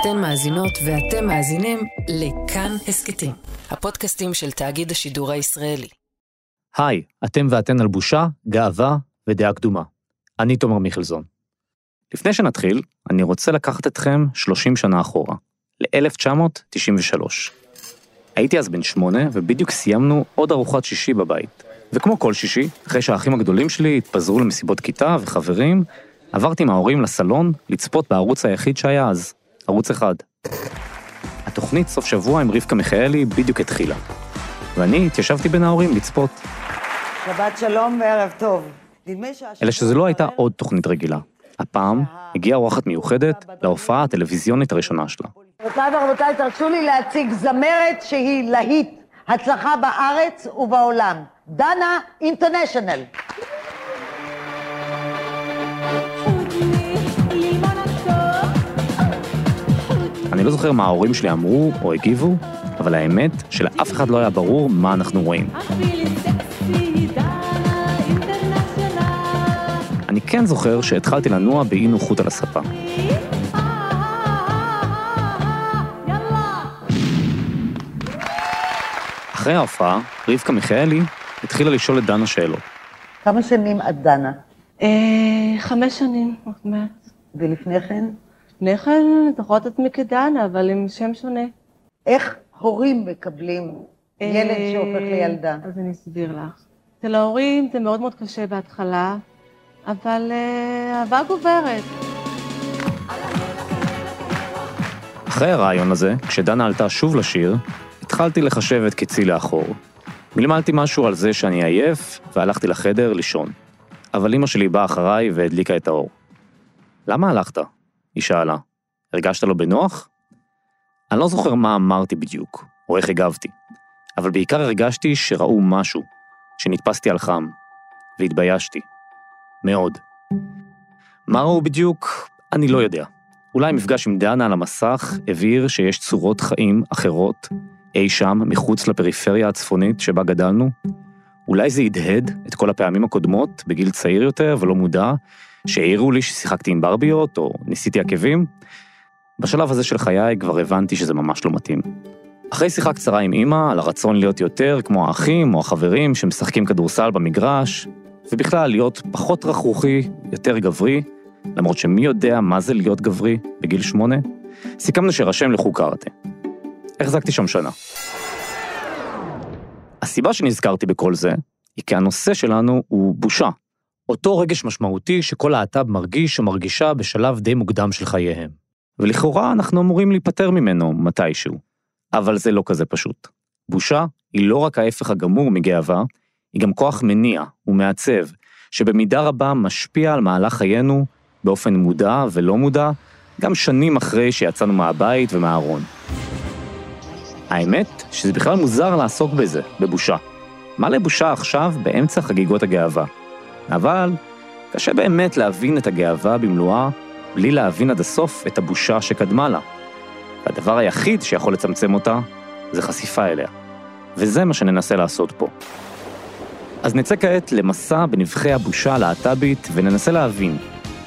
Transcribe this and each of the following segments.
אתן מאזינות ואתם מאזינים לכאן הסכתים, הפודקאסטים של תאגיד השידור הישראלי. היי, אתם ואתן על בושה, גאווה ודעה קדומה. אני תומר מיכלזון. לפני שנתחיל, אני רוצה לקחת אתכם 30 שנה אחורה, ל-1993. הייתי אז בן שמונה, ובדיוק סיימנו עוד ארוחת שישי בבית. וכמו כל שישי, אחרי שהאחים הגדולים שלי התפזרו למסיבות כיתה וחברים, עברתי עם ההורים לסלון לצפות בערוץ היחיד שהיה אז, ערוץ אחד. התוכנית סוף שבוע עם רבקה מיכאלי בדיוק התחילה, ואני התיישבתי בין ההורים לצפות. שבת שלום וערב טוב. אלא שזו לא הייתה עוד תוכנית רגילה. הפעם הגיעה אורחת מיוחדת להופעה הטלוויזיונית הראשונה שלה. רבותיי ורבותיי, תרשו לי להציג זמרת שהיא להיט, הצלחה בארץ ובעולם. דנה אינטרנשיונל. לא זוכר מה ההורים שלי אמרו או הגיבו, אבל האמת שלאף אחד לא היה ברור מה אנחנו רואים. אני כן זוכר שהתחלתי לנוע באי נוחות על הספה. אחרי ההופעה, רבקה מיכאלי התחילה לשאול את דנה שאלות. כמה שנים את דנה? אה, חמש שנים, עוד מעט. ולפני כן? לפני כן, זוכרת את עצמי כדנה, אבל עם שם שונה. איך הורים מקבלים ילד אה, שהופך לילדה? אז אני אסביר לך. אצל ההורים זה מאוד מאוד קשה בהתחלה, אבל אה, אהבה גוברת. אחרי הרעיון הזה, כשדנה עלתה שוב לשיר, התחלתי לחשב את קצי לאחור. מלמלתי משהו על זה שאני עייף, והלכתי לחדר לישון. אבל אמא שלי באה אחריי והדליקה את האור. למה הלכת? היא שאלה. הרגשת לא בנוח? אני לא זוכר מה אמרתי בדיוק, או איך הגבתי, אבל בעיקר הרגשתי שראו משהו, שנתפסתי על חם, והתביישתי. מאוד. מה ראו בדיוק? אני לא יודע. אולי מפגש עם דנה על המסך הבהיר שיש צורות חיים אחרות אי שם, מחוץ לפריפריה הצפונית שבה גדלנו? אולי זה הדהד את כל הפעמים הקודמות, בגיל צעיר יותר ולא מודע, שהעירו לי ששיחקתי עם ברביות או ניסיתי עקבים? בשלב הזה של חיי כבר הבנתי שזה ממש לא מתאים. אחרי שיחה קצרה עם אימא על הרצון להיות יותר כמו האחים או החברים שמשחקים כדורסל במגרש, ובכלל להיות פחות רכרוכי, יותר גברי, למרות שמי יודע מה זה להיות גברי בגיל שמונה, סיכמנו שרשם לחוג קראטה. החזקתי שם שנה. הסיבה שנזכרתי בכל זה, היא כי הנושא שלנו הוא בושה. אותו רגש משמעותי שכל להט"ב מרגיש או מרגישה בשלב די מוקדם של חייהם. ולכאורה אנחנו אמורים להיפטר ממנו מתישהו. אבל זה לא כזה פשוט. בושה היא לא רק ההפך הגמור מגאווה, היא גם כוח מניע ומעצב, שבמידה רבה משפיע על מהלך חיינו באופן מודע ולא מודע, גם שנים אחרי שיצאנו מהבית ומהארון. האמת שזה בכלל מוזר לעסוק בזה, בבושה. מה לבושה עכשיו באמצע חגיגות הגאווה? אבל קשה באמת להבין את הגאווה במלואה בלי להבין עד הסוף את הבושה שקדמה לה. והדבר היחיד שיכול לצמצם אותה זה חשיפה אליה. וזה מה שננסה לעשות פה. אז נצא כעת למסע בנבחי הבושה הלהט"בית וננסה להבין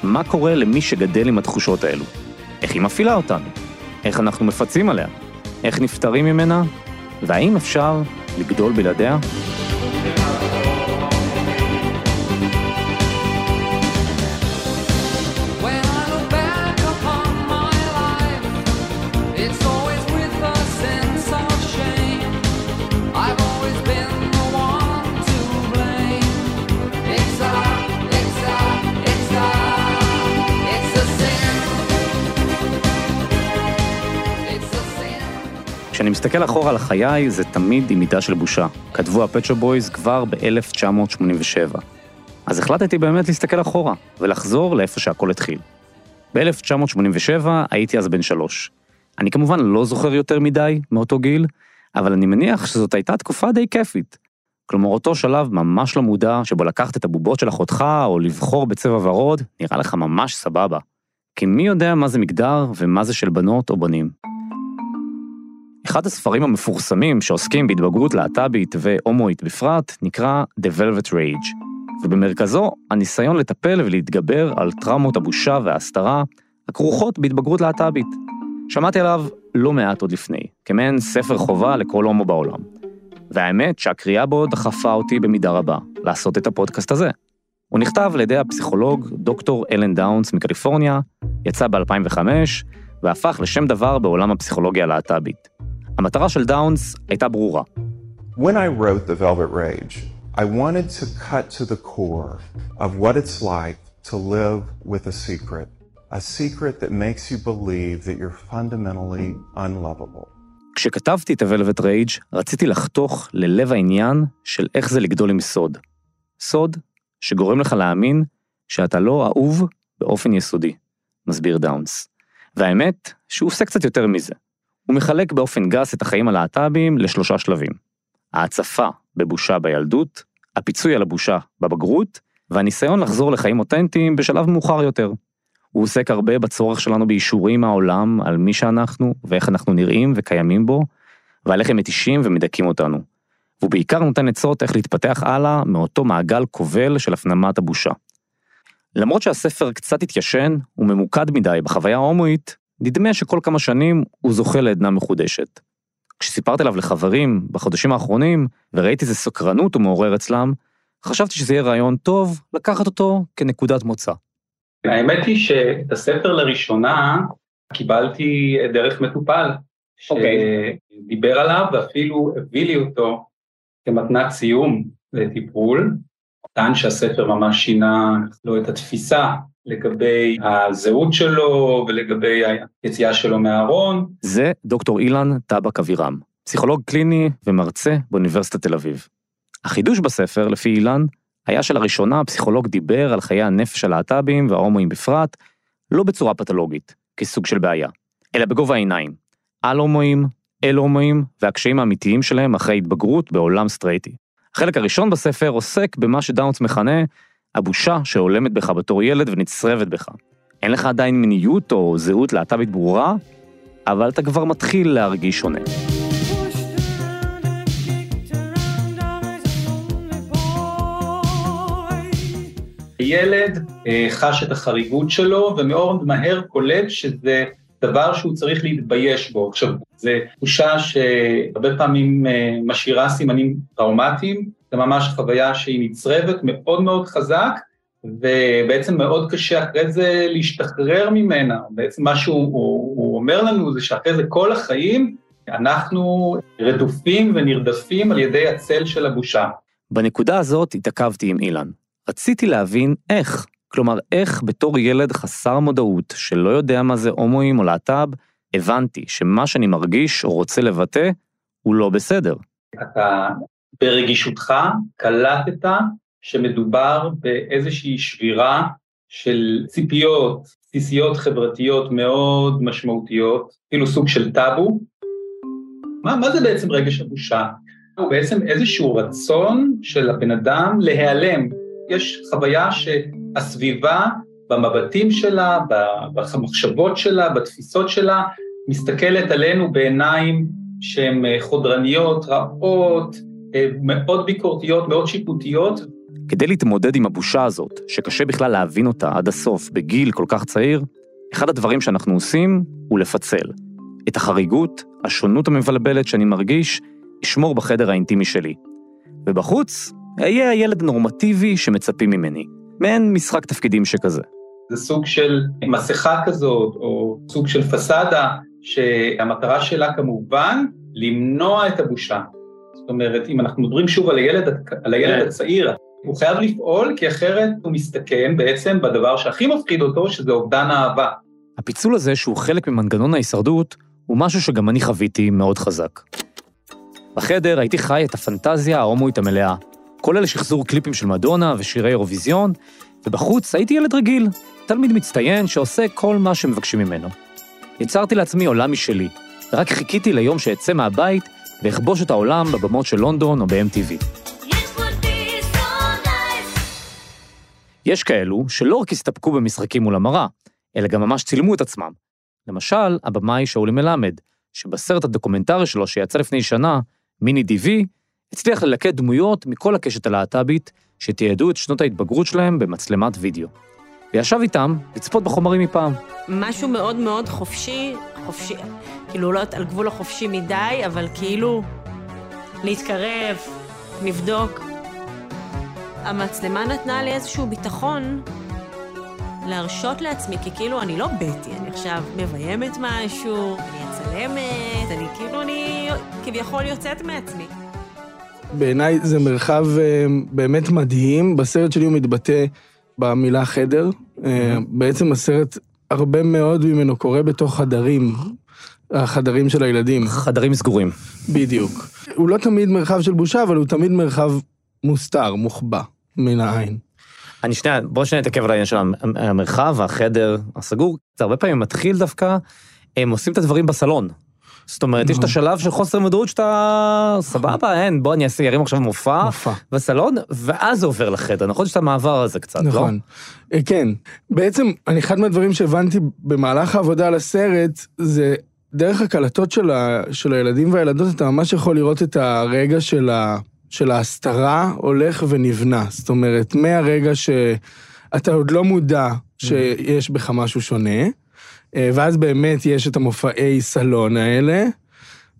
מה קורה למי שגדל עם התחושות האלו, איך היא מפעילה אותנו, איך אנחנו מפצים עליה, איך נפטרים ממנה, והאם אפשר לגדול בלעדיה? כשאני מסתכל אחורה על חיי, זה תמיד עם מידה של בושה. כתבו הפצ'ו בויז כבר ב-1987. אז החלטתי באמת להסתכל אחורה, ולחזור לאיפה שהכל התחיל. ב-1987 הייתי אז בן שלוש. אני כמובן לא זוכר יותר מדי מאותו גיל, אבל אני מניח שזאת הייתה תקופה די כיפית. כלומר, אותו שלב ממש לא מודע, שבו לקחת את הבובות של אחותך, או לבחור בצבע ורוד, נראה לך ממש סבבה. כי מי יודע מה זה מגדר ומה זה של בנות או בנים. אחד הספרים המפורסמים שעוסקים בהתבגרות להט"בית והומואית בפרט נקרא The Velvet Rage, ובמרכזו הניסיון לטפל ולהתגבר על טראומות הבושה וההסתרה הכרוכות בהתבגרות להט"בית. שמעתי עליו לא מעט עוד לפני, כמעין ספר חובה לכל הומו בעולם. והאמת שהקריאה בו דחפה אותי במידה רבה לעשות את הפודקאסט הזה. הוא נכתב על ידי הפסיכולוג דוקטור אלן דאונס מקליפורניה, יצא ב-2005, והפך לשם דבר בעולם הפסיכולוגיה הלהט"בית. המטרה של דאונס הייתה ברורה. When I wrote The Velvet Rage, I wanted to cut to the core of what it's like to live with a secret, a secret that makes you believe that you're fundamentally unlovable. כשכתבתי את ה-Velvet Rage, רציתי לחתוך ללב העניין של איך זה לגדול עם סוד. סוד שגורם לך להאמין שאתה לא אהוב באופן יסודי, מסביר דאונס. והאמת שהוא עושה קצת יותר מזה. הוא מחלק באופן גס את החיים הלהט"ביים לשלושה שלבים. ההצפה בבושה בילדות, הפיצוי על הבושה בבגרות, והניסיון לחזור לחיים אותנטיים בשלב מאוחר יותר. הוא עוסק הרבה בצורך שלנו באישורים מהעולם על מי שאנחנו ואיך אנחנו נראים וקיימים בו, ועל איך הם מתישים ומדכאים אותנו. והוא בעיקר נותן עצות איך להתפתח הלאה מאותו מעגל כובל של הפנמת הבושה. למרות שהספר קצת התיישן וממוקד מדי בחוויה ההומואית, נדמה שכל כמה שנים הוא זוכה לעדנה מחודשת. כשסיפרתי עליו לחברים בחודשים האחרונים, וראיתי איזה סקרנות הוא מעורר אצלם, חשבתי שזה יהיה רעיון טוב לקחת אותו כנקודת מוצא. האמת היא שאת הספר לראשונה קיבלתי דרך מטופל, שדיבר עליו ואפילו הביא לי אותו כמתנת סיום לטיפול. טען שהספר ממש שינה לו את התפיסה לגבי הזהות שלו ולגבי היציאה שלו מהארון. זה דוקטור אילן טבק אבירם, פסיכולוג קליני ומרצה באוניברסיטת תל אביב. החידוש בספר, לפי אילן, היה שלראשונה הפסיכולוג דיבר על חיי הנפש הלהט"בים וההומואים בפרט, לא בצורה פתולוגית, כסוג של בעיה, אלא בגובה העיניים, על הומואים, אל הומואים והקשיים האמיתיים שלהם אחרי התבגרות בעולם סטרייטי. החלק הראשון בספר עוסק במה שדאונס מכנה הבושה שהולמת בך בתור ילד ונצרבת בך. אין לך עדיין מיניות או זהות להט"בית ברורה, אבל אתה כבר מתחיל להרגיש שונה. ילד אה, חש את החריגות שלו ומאוד מהר קולט שזה דבר שהוא צריך להתבייש בו. עכשיו, זו תחושה שהרבה פעמים אה, משאירה סימנים טראומטיים, זו ממש חוויה שהיא נצרבת מאוד מאוד חזק, ובעצם מאוד קשה אחרי זה להשתחרר ממנה. בעצם מה שהוא הוא, הוא אומר לנו זה שאחרי זה כל החיים אנחנו רדופים ונרדפים על ידי הצל של הבושה. בנקודה הזאת התעכבתי עם אילן. רציתי להבין איך. כלומר, איך בתור ילד חסר מודעות, שלא יודע מה זה הומואים או להט"ב, הבנתי שמה שאני מרגיש או רוצה לבטא, הוא לא בסדר. אתה ברגישותך קלטת שמדובר באיזושהי שבירה של ציפיות בסיסיות חברתיות מאוד משמעותיות, אפילו סוג של טאבו. מה, מה זה בעצם רגש הבושה? הוא בעצם איזשהו רצון של הבן אדם להיעלם. יש חוויה שהסביבה במבטים שלה, במחשבות שלה, בתפיסות שלה, מסתכלת עלינו בעיניים שהן חודרניות, רעות, מאוד ביקורתיות, מאוד שיפוטיות. כדי להתמודד עם הבושה הזאת, שקשה בכלל להבין אותה עד הסוף בגיל כל כך צעיר, אחד הדברים שאנחנו עושים הוא לפצל. את החריגות, השונות המבלבלת שאני מרגיש, אשמור בחדר האינטימי שלי. ובחוץ, אהיה הילד הנורמטיבי שמצפים ממני. מעין משחק תפקידים שכזה. זה סוג של מסכה כזאת, או סוג של פסאדה, שהמטרה שלה כמובן למנוע את הבושה. זאת אומרת, אם אנחנו מדברים שוב על הילד, על הילד הצעיר, הוא חייב לפעול, כי אחרת הוא מסתכן בעצם בדבר שהכי מפחיד אותו, שזה אובדן האהבה. הפיצול הזה, שהוא חלק ממנגנון ההישרדות, הוא משהו שגם אני חוויתי מאוד חזק. בחדר הייתי חי את הפנטזיה ההומואית המלאה, כולל שחזור קליפים של מדונה ושירי אירוויזיון, ובחוץ הייתי ילד רגיל, תלמיד מצטיין שעושה כל מה שמבקשים ממנו. יצרתי לעצמי עולם משלי, ורק חיכיתי ליום שאצא מהבית ואכבוש את העולם בבמות של לונדון או ב-MTV. יש כאלו שלא רק הסתפקו במשחקים מול המראה, אלא גם ממש צילמו את עצמם. למשל, הבמאי שאולי מלמד, שבסרט הדוקומנטרי שלו שיצא לפני שנה, מיני דיווי, הצליח ללקט דמויות מכל הקשת הלהט"בית שתיעדו את שנות ההתבגרות שלהם במצלמת וידאו. וישב איתם לצפות בחומרים מפעם. משהו מאוד מאוד חופשי, חופשי, כאילו לא על גבול החופשי מדי, אבל כאילו להתקרב, לבדוק. המצלמה נתנה לי איזשהו ביטחון להרשות לעצמי, כי כאילו אני לא בטי, אני עכשיו מביימת משהו, אני מצלמת, אני כאילו, אני כביכול יוצאת מעצמי. בעיניי זה מרחב אה, באמת מדהים. בסרט שלי הוא מתבטא במילה חדר. אה, בעצם הסרט, הרבה מאוד ממנו קורה בתוך חדרים, החדרים של הילדים. חדרים סגורים. בדיוק. הוא לא תמיד מרחב של בושה, אבל הוא תמיד מרחב מוסתר, מוחבא, מן העין. אני שנייה, בוא שנייה נתעכב על העניין של המ- המרחב, החדר הסגור. זה הרבה פעמים מתחיל דווקא, הם עושים את הדברים בסלון. זאת אומרת, יש את השלב של חוסר מודעות שאתה, סבבה, אין, בוא אני אעשה, ירים עכשיו מופע מופע. בסלון, ואז זה עובר לחדר, נכון? יש את המעבר הזה קצת, לא? נכון. אה, כן. בעצם, אני, אחד מהדברים שהבנתי במהלך העבודה על הסרט, זה דרך הקלטות של, ה, של הילדים והילדות, אתה ממש יכול לראות את הרגע של, ה, של ההסתרה הולך ונבנה. זאת אומרת, מהרגע שאתה עוד לא מודע שיש בך משהו שונה, אה, ואז באמת יש את המופעי סלון האלה,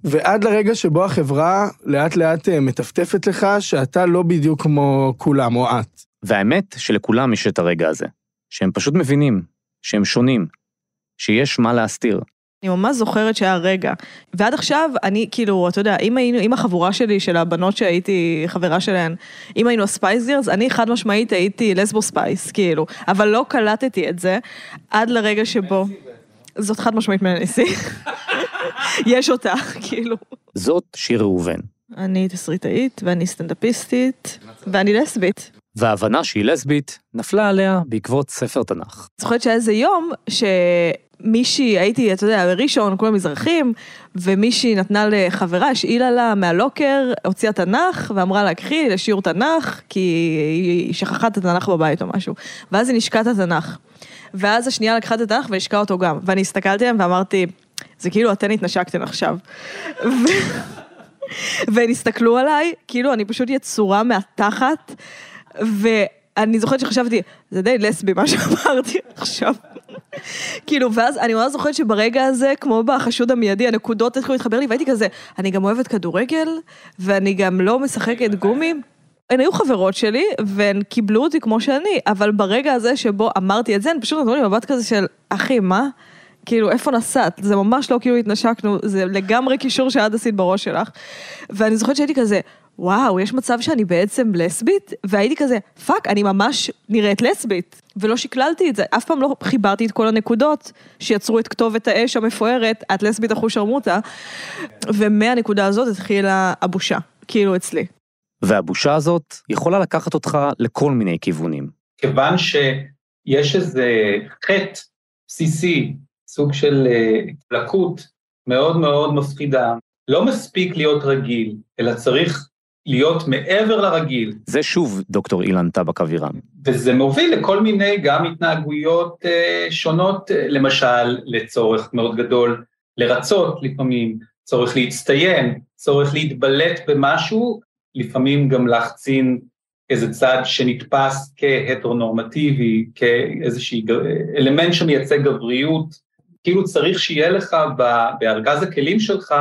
ועד לרגע שבו החברה לאט לאט אה, מטפטפת לך שאתה לא בדיוק כמו כולם, או את. והאמת שלכולם יש את הרגע הזה, שהם פשוט מבינים, שהם שונים, שיש מה להסתיר. אני ממש זוכרת שהיה רגע. ועד עכשיו, אני כאילו, אתה יודע, אם היינו, אם החבורה שלי, של הבנות שהייתי חברה שלהן, אם היינו ה Spice Girls, אני חד משמעית הייתי lesbo Spice, כאילו. אבל לא קלטתי את זה, עד לרגע שבו... זאת חד משמעית מניסי. יש אותה, כאילו. זאת שיר ראובן, אני תסריטאית, ואני סטנדאפיסטית, ואני לסבית. וההבנה שהיא לסבית נפלה עליה בעקבות ספר תנ"ך. זוכרת שהיה איזה יום שמישהי, הייתי, אתה יודע, בראשון, כולם מזרחים, ומישהי נתנה לחברה, השאילה לה מהלוקר, הוציאה תנ"ך, ואמרה לה, קחי לשיעור תנ"ך, כי היא שכחה את התנ"ך בבית או משהו. ואז היא נשקה את התנ"ך. ואז השנייה לקחה את התנ"ך והשקה אותו גם. ואני הסתכלתי עליהם ואמרתי, זה כאילו אתן התנשקתן עכשיו. ו... והם הסתכלו עליי, כאילו אני פשוט יצורה מהתחת, ואני זוכרת שחשבתי, זה די לסבי מה שאמרתי עכשיו. כאילו, ואז אני ממש זוכרת שברגע הזה, כמו בחשוד המיידי, הנקודות התחילו להתחבר לי, והייתי כזה, אני גם אוהבת כדורגל, ואני גם לא משחקת גומי. הן היו חברות שלי, והן קיבלו אותי כמו שאני, אבל ברגע הזה שבו אמרתי את זה, הן פשוט נתנו לי מבט כזה של, אחי, מה? כאילו, איפה נסעת? זה ממש לא כאילו התנשקנו, זה לגמרי קישור שאת עשית בראש שלך. ואני זוכרת שהייתי כזה, וואו, יש מצב שאני בעצם לסבית? והייתי כזה, fuck, אני ממש נראית לסבית. ולא שקללתי את זה, אף פעם לא חיברתי את כל הנקודות שיצרו את כתובת האש המפוארת, את לסבית אחוש שרמוטה. ומהנקודה הזאת התחילה הבושה, כאילו אצלי. והבושה הזאת יכולה לקחת אותך לכל מיני כיוונים. כיוון שיש איזה חטא בסיסי, סוג של אה, לקות מאוד מאוד מפחידה. לא מספיק להיות רגיל, אלא צריך להיות מעבר לרגיל. זה שוב דוקטור אילן טבק אבירם. וזה מוביל לכל מיני גם התנהגויות אה, שונות, אה, למשל לצורך מאוד גדול לרצות לפעמים, צורך להצטיין, צורך להתבלט במשהו, לפעמים גם להחצין איזה צד שנתפס כהטרונורמטיבי, כאיזשהו אלמנט שמייצג גבריות, כאילו צריך שיהיה לך בארגז הכלים שלך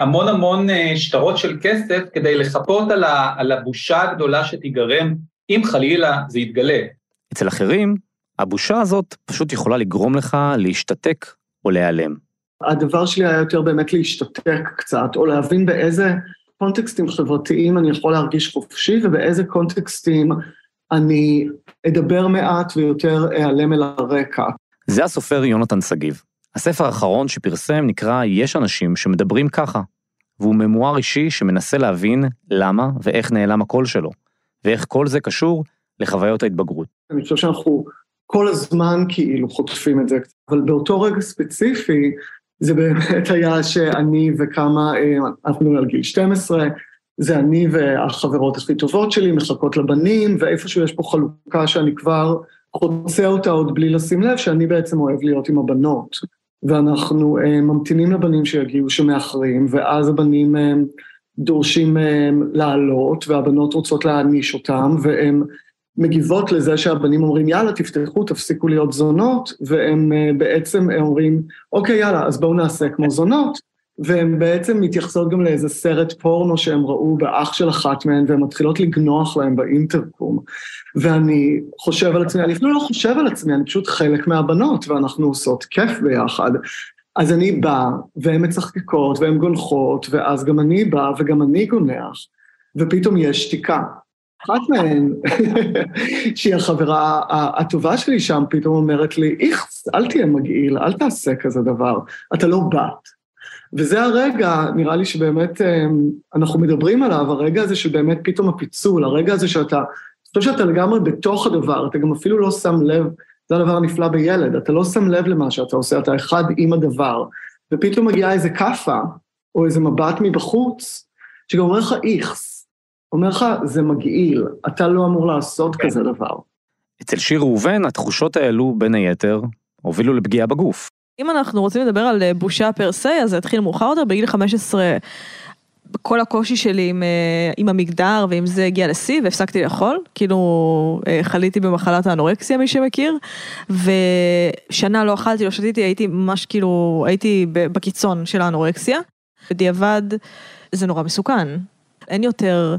המון המון אה, שטרות של כסף כדי לחפות על, ה, על הבושה הגדולה שתיגרם, אם חלילה זה יתגלה. אצל אחרים, הבושה הזאת פשוט יכולה לגרום לך להשתתק או להיעלם. הדבר שלי היה יותר באמת להשתתק קצת, או להבין באיזה קונטקסטים חברתיים אני יכול להרגיש חופשי, ובאיזה קונטקסטים אני אדבר מעט ויותר אעלם אל הרקע. זה הסופר יונתן שגיב. הספר האחרון שפרסם נקרא "יש אנשים שמדברים ככה", והוא ממואר אישי שמנסה להבין למה ואיך נעלם הקול שלו, ואיך כל זה קשור לחוויות ההתבגרות. אני חושב שאנחנו כל הזמן כאילו חוטפים את זה, אבל באותו רגע ספציפי, זה באמת היה שאני וכמה, אה, אנחנו מדברים על גיל 12, זה אני והחברות הכי טובות שלי מחכות לבנים, ואיפשהו יש פה חלוקה שאני כבר חוצה אותה עוד בלי לשים לב, שאני בעצם אוהב להיות עם הבנות. ואנחנו אה, ממתינים לבנים שיגיעו שמאחרים, ואז הבנים אה, דורשים אה, לעלות, והבנות רוצות להעניש אותם, והם מגיבות לזה שהבנים אומרים, יאללה, תפתחו, תפסיקו להיות זונות, והם בעצם אומרים, אוקיי, יאללה, אז בואו נעשה כמו זונות, והן בעצם מתייחסות גם לאיזה סרט פורנו שהם ראו באח של אחת מהן, והן מתחילות לגנוח להם באינטרקום. ואני חושב על עצמי, אני אפילו לא חושב על עצמי, אני פשוט חלק מהבנות, ואנחנו עושות כיף ביחד. אז אני באה, והן מצחקקות, והן גונחות, ואז גם אני באה, וגם אני גונח, ופתאום יש שתיקה. אחת מהן, שהיא החברה הטובה שלי שם, פתאום אומרת לי, איכס, אל תהיה מגעיל, אל תעשה כזה דבר, אתה לא בת. וזה הרגע, נראה לי שבאמת אמ, אנחנו מדברים עליו, הרגע הזה שבאמת פתאום הפיצול, הרגע הזה שאתה, אני חושב שאתה לגמרי בתוך הדבר, אתה גם אפילו לא שם לב, זה הדבר הנפלא בילד, אתה לא שם לב למה שאתה עושה, אתה אחד עם הדבר, ופתאום מגיעה איזה כאפה, או איזה מבט מבחוץ, שגם אומר לך איכס, אומר לך, זה מגעיל, אתה לא אמור לעשות כזה דבר. אצל שיר ראובן התחושות האלו, בין היתר, הובילו לפגיעה בגוף. אם אנחנו רוצים לדבר על אה, בושה פר סה, אז זה התחיל מאוחר יותר, בגיל 15, כל הקושי שלי עם, אה, עם המגדר ועם זה הגיע לשיא והפסקתי לאכול, כאילו אה, חליתי במחלת האנורקסיה מי שמכיר, ושנה לא אכלתי, לא שתיתי, הייתי ממש כאילו, הייתי בקיצון של האנורקסיה. בדיעבד זה נורא מסוכן, אין יותר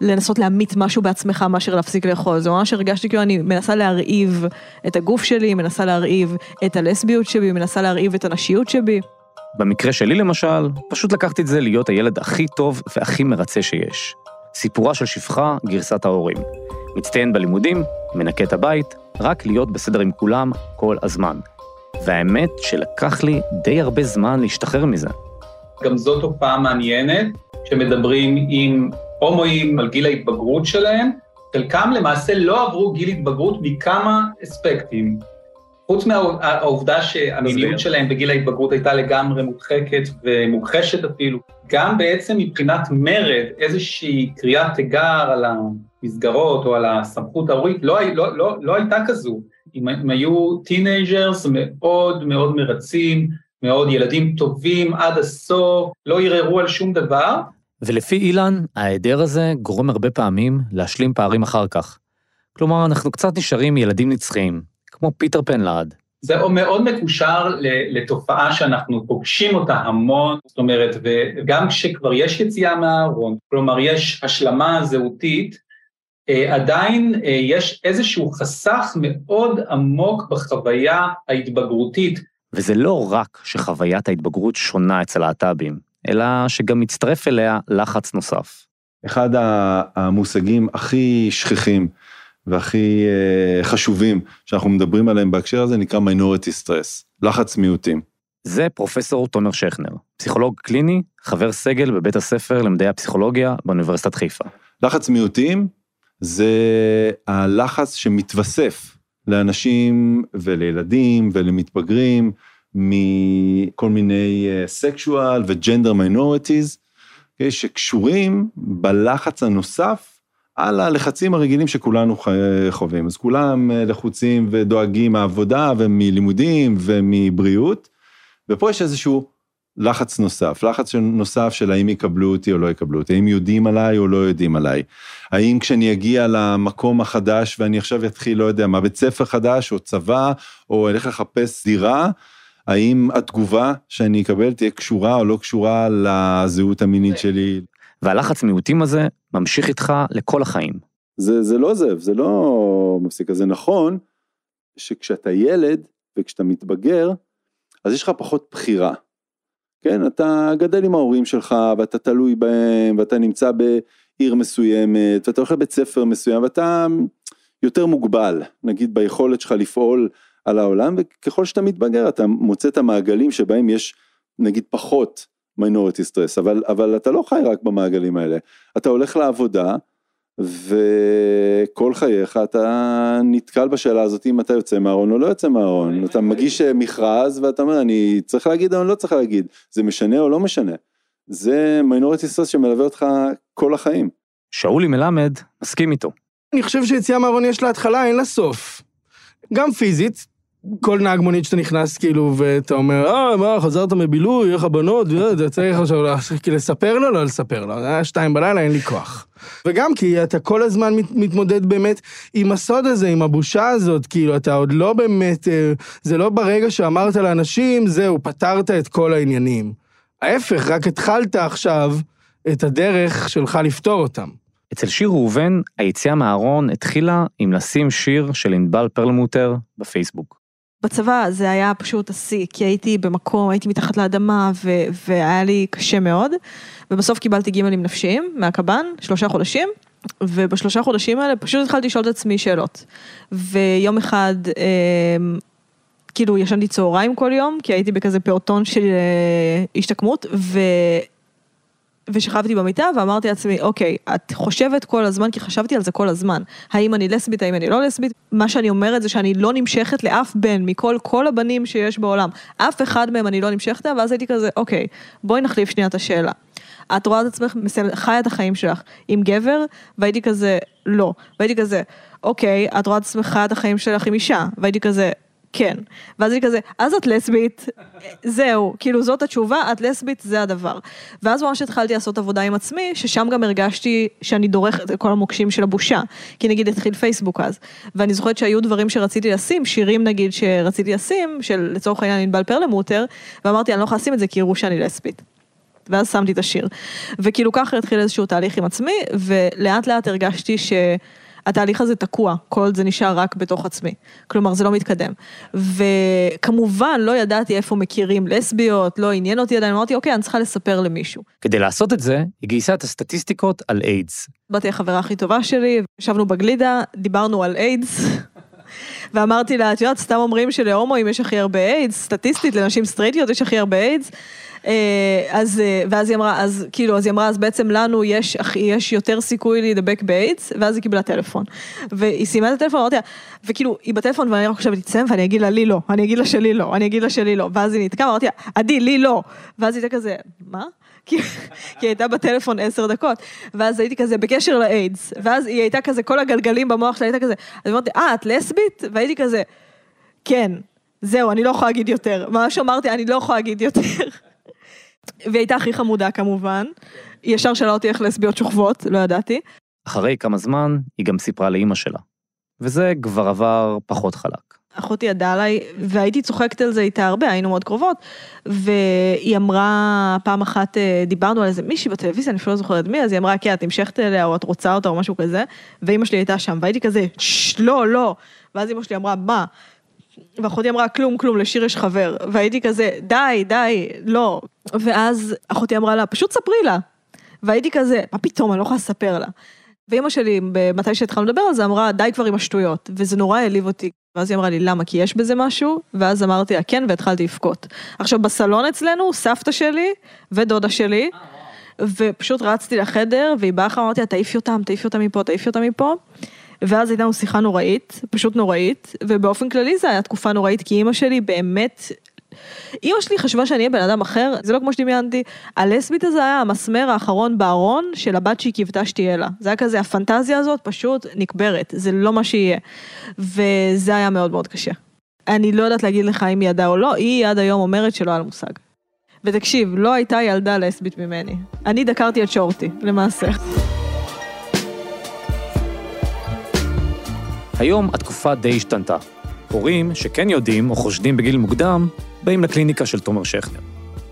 לנסות להמית משהו בעצמך מאשר להפסיק לאכול, זה ממש הרגשתי כאילו אני מנסה להרעיב את הגוף שלי, מנסה להרעיב את הלסביות שבי, מנסה להרעיב את הנשיות שבי. במקרה שלי למשל, פשוט לקחתי את זה להיות הילד הכי טוב והכי מרצה שיש. סיפורה של שפחה, גרסת ההורים. מצטיין בלימודים, מנקה את הבית, רק להיות בסדר עם כולם כל הזמן. והאמת שלקח לי די הרבה זמן להשתחרר מזה. גם זו תופעה מעניינת, שמדברים עם הומואים על גיל ההתבגרות שלהם, חלקם למעשה לא עברו גיל התבגרות מכמה אספקטים. חוץ מהעובדה שהמיניות שלהם בגיל ההתבגרות הייתה לגמרי מודחקת ומוכחשת אפילו, גם בעצם מבחינת מרד, איזושהי קריאת תיגר על המסגרות או על הסמכות ההורית, לא, לא, לא, לא הייתה כזו. הם, הם היו teenagers מאוד מאוד מרצים, מאוד ילדים טובים עד הסוף, לא ערערו על שום דבר, ולפי אילן, ההיעדר הזה גורם הרבה פעמים להשלים פערים אחר כך. כלומר, אנחנו קצת נשארים ילדים נצחיים, כמו פיטר פן לעד. זה מאוד מקושר לתופעה שאנחנו פוגשים אותה המון, זאת אומרת, וגם כשכבר יש יציאה מהארון, כלומר יש השלמה זהותית, אה, עדיין אה, יש איזשהו חסך מאוד עמוק בחוויה ההתבגרותית. וזה לא רק שחוויית ההתבגרות שונה אצל להט"בים, אלא שגם מצטרף אליה לחץ נוסף. אחד המושגים הכי שכיחים והכי אה, חשובים שאנחנו מדברים עליהם בהקשר הזה נקרא minority stress, לחץ מיעוטים. זה פרופסור תומר שכנר, פסיכולוג קליני, חבר סגל בבית הספר למדעי הפסיכולוגיה באוניברסיטת חיפה. לחץ מיעוטים זה הלחץ שמתווסף לאנשים ולילדים ולמתבגרים מכל מיני סקשואל וג'נדר מיינורטיז, שקשורים בלחץ הנוסף על הלחצים הרגילים שכולנו ח- חווים. אז כולם אה, לחוצים ודואגים מהעבודה ומלימודים ומבריאות, ופה יש איזשהו לחץ נוסף, לחץ נוסף של האם יקבלו אותי או לא יקבלו אותי, האם יודעים עליי או לא יודעים עליי, האם כשאני אגיע למקום החדש ואני עכשיו אתחיל, לא יודע מה, בית ספר חדש או צבא, או אלך לחפש דירה, האם התגובה שאני אקבל תהיה קשורה או לא קשורה לזהות המינית שלי. והלחץ מיעוטים הזה ממשיך איתך לכל החיים. זה, זה לא עוזב, זה לא מפסיק. אז זה נכון שכשאתה ילד וכשאתה מתבגר, אז יש לך פחות בחירה. כן, אתה גדל עם ההורים שלך ואתה תלוי בהם ואתה נמצא בעיר מסוימת ואתה הולך לבית ספר מסוים ואתה יותר מוגבל, נגיד ביכולת שלך לפעול על העולם וככל שאתה מתבגר אתה מוצא את המעגלים שבהם יש נגיד פחות מיינורטי סטרס, אבל, אבל אתה לא חי רק במעגלים האלה, אתה הולך לעבודה וכל חייך אתה נתקל בשאלה הזאת אם אתה יוצא מהארון או לא יוצא מהארון, אתה מגיש מכרז ואתה אומר אני צריך להגיד או אני לא צריך להגיד, זה משנה או לא משנה, זה מיינורטי סטרס שמלווה אותך כל החיים. שאולי מלמד מסכים איתו. אני חושב שיציאה מהארון יש לה התחלה, אין לה סוף. גם פיזית, כל נהג מונית שאתה נכנס כאילו, ואתה אומר, אה, מה, חזרת מבילוי, איך הבנות, ואתה צריך עכשיו כאילו, לספר לו, לא לספר לו, זה היה שתיים בלילה, אין לי כוח. וגם כי אתה כל הזמן מת, מתמודד באמת עם הסוד הזה, עם הבושה הזאת, כאילו, אתה עוד לא באמת, אה, זה לא ברגע שאמרת לאנשים, זהו, פתרת את כל העניינים. ההפך, רק התחלת עכשיו את הדרך שלך לפתור אותם. אצל שיר ראובן, היציאה מהארון התחילה עם לשים שיר של ענבל פרלמוטר בפייסבוק. בצבא זה היה פשוט השיא, כי הייתי במקום, הייתי מתחת לאדמה, ו- והיה לי קשה מאוד, ובסוף קיבלתי גימלים נפשיים מהקב"ן, שלושה חודשים, ובשלושה חודשים האלה פשוט התחלתי לשאול את עצמי שאלות. ויום אחד, אה, כאילו ישנתי צהריים כל יום, כי הייתי בכזה פעוטון של אה, השתקמות, ו... ושכבתי במיטה ואמרתי לעצמי, אוקיי, את חושבת כל הזמן, כי חשבתי על זה כל הזמן, האם אני לסבית, האם אני לא לסבית, מה שאני אומרת זה שאני לא נמשכת לאף בן מכל כל הבנים שיש בעולם, אף אחד מהם אני לא נמשכת, ואז הייתי כזה, אוקיי, בואי נחליף שנייה את השאלה. את רואה את עצמך, חיה את החיים שלך עם גבר, והייתי כזה, לא. והייתי כזה, אוקיי, את רואה את עצמך חיה את החיים שלך עם אישה, והייתי כזה, כן. ואז אני כזה, אז את לסבית, זהו, כאילו זאת התשובה, את לסבית, זה הדבר. ואז ממש התחלתי לעשות עבודה עם עצמי, ששם גם הרגשתי שאני דורכת את כל המוקשים של הבושה. כי נגיד התחיל פייסבוק אז, ואני זוכרת שהיו דברים שרציתי לשים, שירים נגיד שרציתי לשים, של לצורך העניין ענבל פרלמוטר, ואמרתי, אני לא יכולה לשים את זה כי יראו שאני לסבית. ואז שמתי את השיר. וכאילו ככה התחיל איזשהו תהליך עם עצמי, ולאט לאט הרגשתי שהתהליך הזה תקוע, כל זה נשאר רק בתוך עצמי. כלומר, זה לא מתקדם. וכמובן, לא ידעתי איפה מכירים לסביות, לא עניין אותי עדיין, אמרתי, אוקיי, אני צריכה לספר למישהו. כדי לעשות את זה, היא גייסה את הסטטיסטיקות על איידס. באתי החברה הכי טובה שלי, ישבנו בגלידה, דיברנו על איידס. ואמרתי לה, את יודעת, סתם אומרים שלהומואים יש הכי הרבה איידס, סטטיסטית לנשים סטרייטיות יש הכי הרבה איידס. אה, אז, אה, ואז היא אמרה, אז כאילו, אז היא אמרה, אז בעצם לנו יש, יש יותר סיכוי להידבק באיידס, ואז היא קיבלה טלפון. והיא סיימה את הטלפון, אמרתי לה, וכאילו, היא בטלפון, ואני רק חושבת, תסיים, ואני אגיד לה, לי לא, אני אגיד לה שלי לא, אני אגיד לה שלי לא. ואז היא נתקעה, אמרתי לה, עדי, לי לא. ואז היא הייתה כזה, מה? כי היא הייתה בטלפון עשר דקות, ואז הייתי כזה בקשר לאיידס, ואז היא הייתה כזה, כל הגלגלים במוח שלה הייתה כזה, אז אמרתי, אה, את לסבית? והייתי כזה, כן, זהו, אני לא יכולה להגיד יותר. ממש אמרתי, אני לא יכולה להגיד יותר. והיא הייתה הכי חמודה כמובן, היא ישר שאלה אותי איך לסביות שוכבות, לא ידעתי. אחרי כמה זמן, היא גם סיפרה לאימא שלה. וזה כבר עבר פחות חלק. אחותי ידעה עליי, והייתי צוחקת על זה איתה הרבה, היינו מאוד קרובות, והיא אמרה, פעם אחת אה, דיברנו על איזה מישהי בטלוויזיה, אני אפילו לא זוכרת מי, אז היא אמרה, כן, את נמשכת אליה, או את רוצה אותה, או משהו כזה, ואימא שלי הייתה שם, והייתי כזה, לא, לא, ואז אימא שלי אמרה, מה? ואחותי אמרה, כלום, כלום, לשיר יש חבר, והייתי כזה, די, די, לא. ואז אחותי אמרה לה, פשוט ספרי לה. והייתי כזה, מה פתאום, אני לא יכולה לספר לה. ואימא שלי, מתי שהתחלנו לדבר על זה, אמרה, די כבר עם השטויות, וזה נורא העליב אותי. ואז היא אמרה לי, למה? כי יש בזה משהו? ואז אמרתי לה, כן, והתחלתי לבכות. עכשיו, בסלון אצלנו, סבתא שלי ודודה שלי, ופשוט רצתי לחדר, והיא באה אחר, אמרתי לה, תעיפי אותם, תעיפי אותם מפה, תעיפי אותם מפה. ואז הייתה לנו שיחה נוראית, פשוט נוראית, ובאופן כללי זו הייתה תקופה נוראית, כי אימא שלי באמת, אימא שלי חשבה שאני אהיה בן אדם אחר, זה לא כמו שדמיינתי, הלסבית הזה היה המסמר האחרון בארון של הבת שהיא קיוותה שתהיה לה. זה היה כזה, הפנטזיה הזאת פשוט נקברת, זה לא מה שיהיה. וזה היה מאוד מאוד קשה. אני לא יודעת להגיד לך אם היא ידעה או לא, היא עד היום אומרת שלא היה לה מושג. ותקשיב, לא הייתה ילדה לסבית ממני. אני דקרתי את שורטי, למעשה. היום התקופה די השתנתה. הורים שכן יודעים או חושדים בגיל מוקדם, באים לקליניקה של תומר שכנר.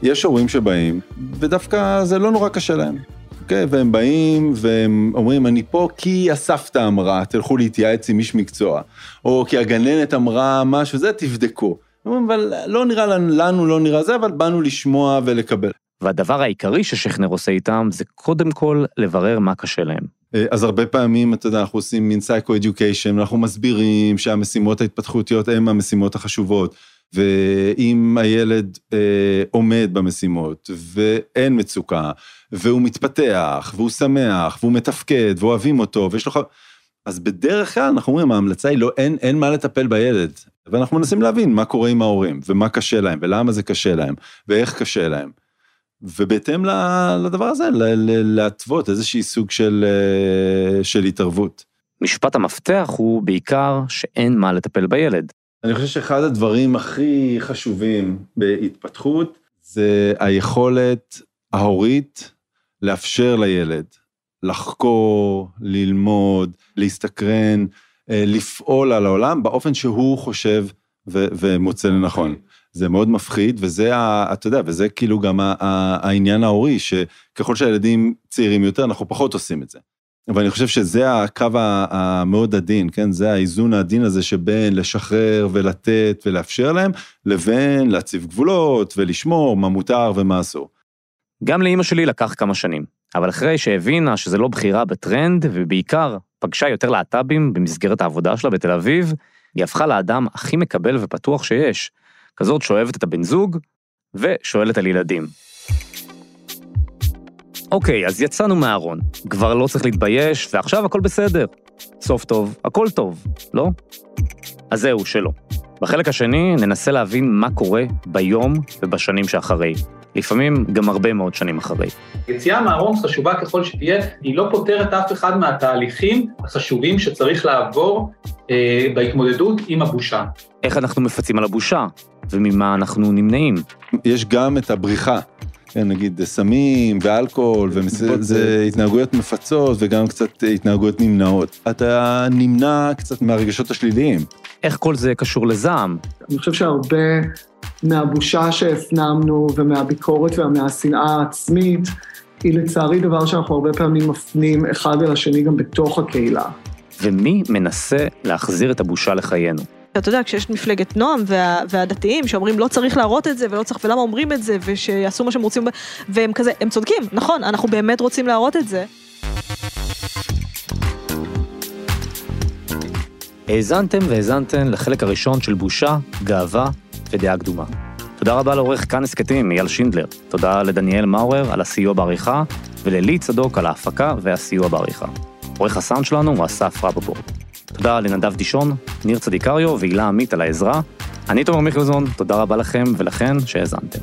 יש הורים שבאים, ודווקא זה לא נורא קשה להם. אוקיי, והם באים והם אומרים, אני פה כי הסבתא אמרה, תלכו להתייעץ עם איש מקצוע. או כי הגננת אמרה משהו, זה תבדקו. אומרים, אבל לא נראה לנו, לנו לא נראה זה, אבל באנו לשמוע ולקבל. והדבר העיקרי ששכנר עושה איתם זה קודם כל לברר מה קשה להם. אה, אז הרבה פעמים, אתה יודע, אנחנו עושים מין סייקו-אדיוקיישן, אנחנו מסבירים שהמשימות ההתפתחותיות הן המשימות החשובות, ואם הילד אה, עומד במשימות, ואין מצוקה, והוא מתפתח, והוא שמח, והוא מתפקד, ואוהבים אותו, ויש לו... ח- אז בדרך כלל אנחנו אומרים, ההמלצה היא לא, אין, אין מה לטפל בילד. ואנחנו מנסים להבין מה קורה עם ההורים, ומה קשה להם, ולמה זה קשה להם, ואיך קשה להם. ובהתאם לדבר הזה, להתוות איזשהי סוג של, אה, של התערבות. משפט המפתח הוא בעיקר שאין מה לטפל בילד. אני חושב שאחד הדברים הכי חשובים בהתפתחות זה היכולת ההורית לאפשר לילד לחקור, ללמוד, להסתקרן, אה, לפעול על העולם באופן שהוא חושב ו- ומוצא לנכון. זה מאוד מפחיד, וזה, אתה יודע, וזה כאילו גם העניין ההורי, שככל שהילדים צעירים יותר, אנחנו פחות עושים את זה. אבל אני חושב שזה הקו המאוד עדין, כן? זה האיזון העדין הזה שבין לשחרר ולתת ולאפשר להם, לבין להציב גבולות ולשמור מה מותר ומה אסור. גם לאימא שלי לקח כמה שנים, אבל אחרי שהבינה שזה לא בחירה בטרנד, ובעיקר פגשה יותר להט"בים במסגרת העבודה שלה בתל אביב, היא הפכה לאדם הכי מקבל ופתוח שיש. כזאת שאוהבת את הבן זוג, ושואלת על ילדים. אוקיי, אז יצאנו מהארון. כבר לא צריך להתבייש, ועכשיו הכל בסדר. סוף טוב, הכל טוב, לא? אז זהו, שלא. בחלק השני ננסה להבין מה קורה ביום ובשנים שאחרי. לפעמים גם הרבה מאוד שנים אחרי. יציאה מהארון חשובה ככל שתהיה, היא לא פותרת אף אחד מהתהליכים החשובים שצריך לעבור אה, בהתמודדות עם הבושה. איך אנחנו מפצים על הבושה, וממה אנחנו נמנעים. יש גם את הבריחה, כן, נגיד סמים ואלכוהול, וזה התנהגויות מפצות וגם קצת התנהגויות נמנעות. אתה נמנע קצת מהרגשות השליליים. איך כל זה קשור לזעם? אני חושב שהרבה מהבושה שהפנמנו ומהביקורת ומהשנאה העצמית, היא לצערי דבר שאנחנו הרבה פעמים מפנים אחד אל השני גם בתוך הקהילה. ומי מנסה להחזיר את הבושה לחיינו? אתה יודע, כשיש מפלגת נועם וה, והדתיים שאומרים לא צריך להראות את זה ולא צריך, ולמה אומרים את זה, ושיעשו מה שהם רוצים, והם כזה, הם צודקים, נכון, אנחנו באמת רוצים להראות את זה. האזנתם והאזנתן לחלק הראשון של בושה, גאווה ודעה קדומה. תודה רבה לעורך כאן הסכתים, אייל שינדלר. תודה לדניאל מאורר על הסיוע בעריכה, וללי צדוק על ההפקה והסיוע בעריכה. עורך הסאונד שלנו הוא אסף רבבורט. תודה לנדב דישון, ניר צדיקריו והילה עמית על העזרה. אני תומר מיכלזון, תודה רבה לכם ולכן שהאזנתם.